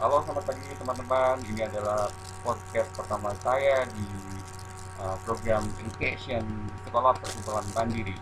Halo, selamat pagi teman-teman. Ini adalah podcast pertama saya di uh, program education Sekolah Perkumpulan Mandiri.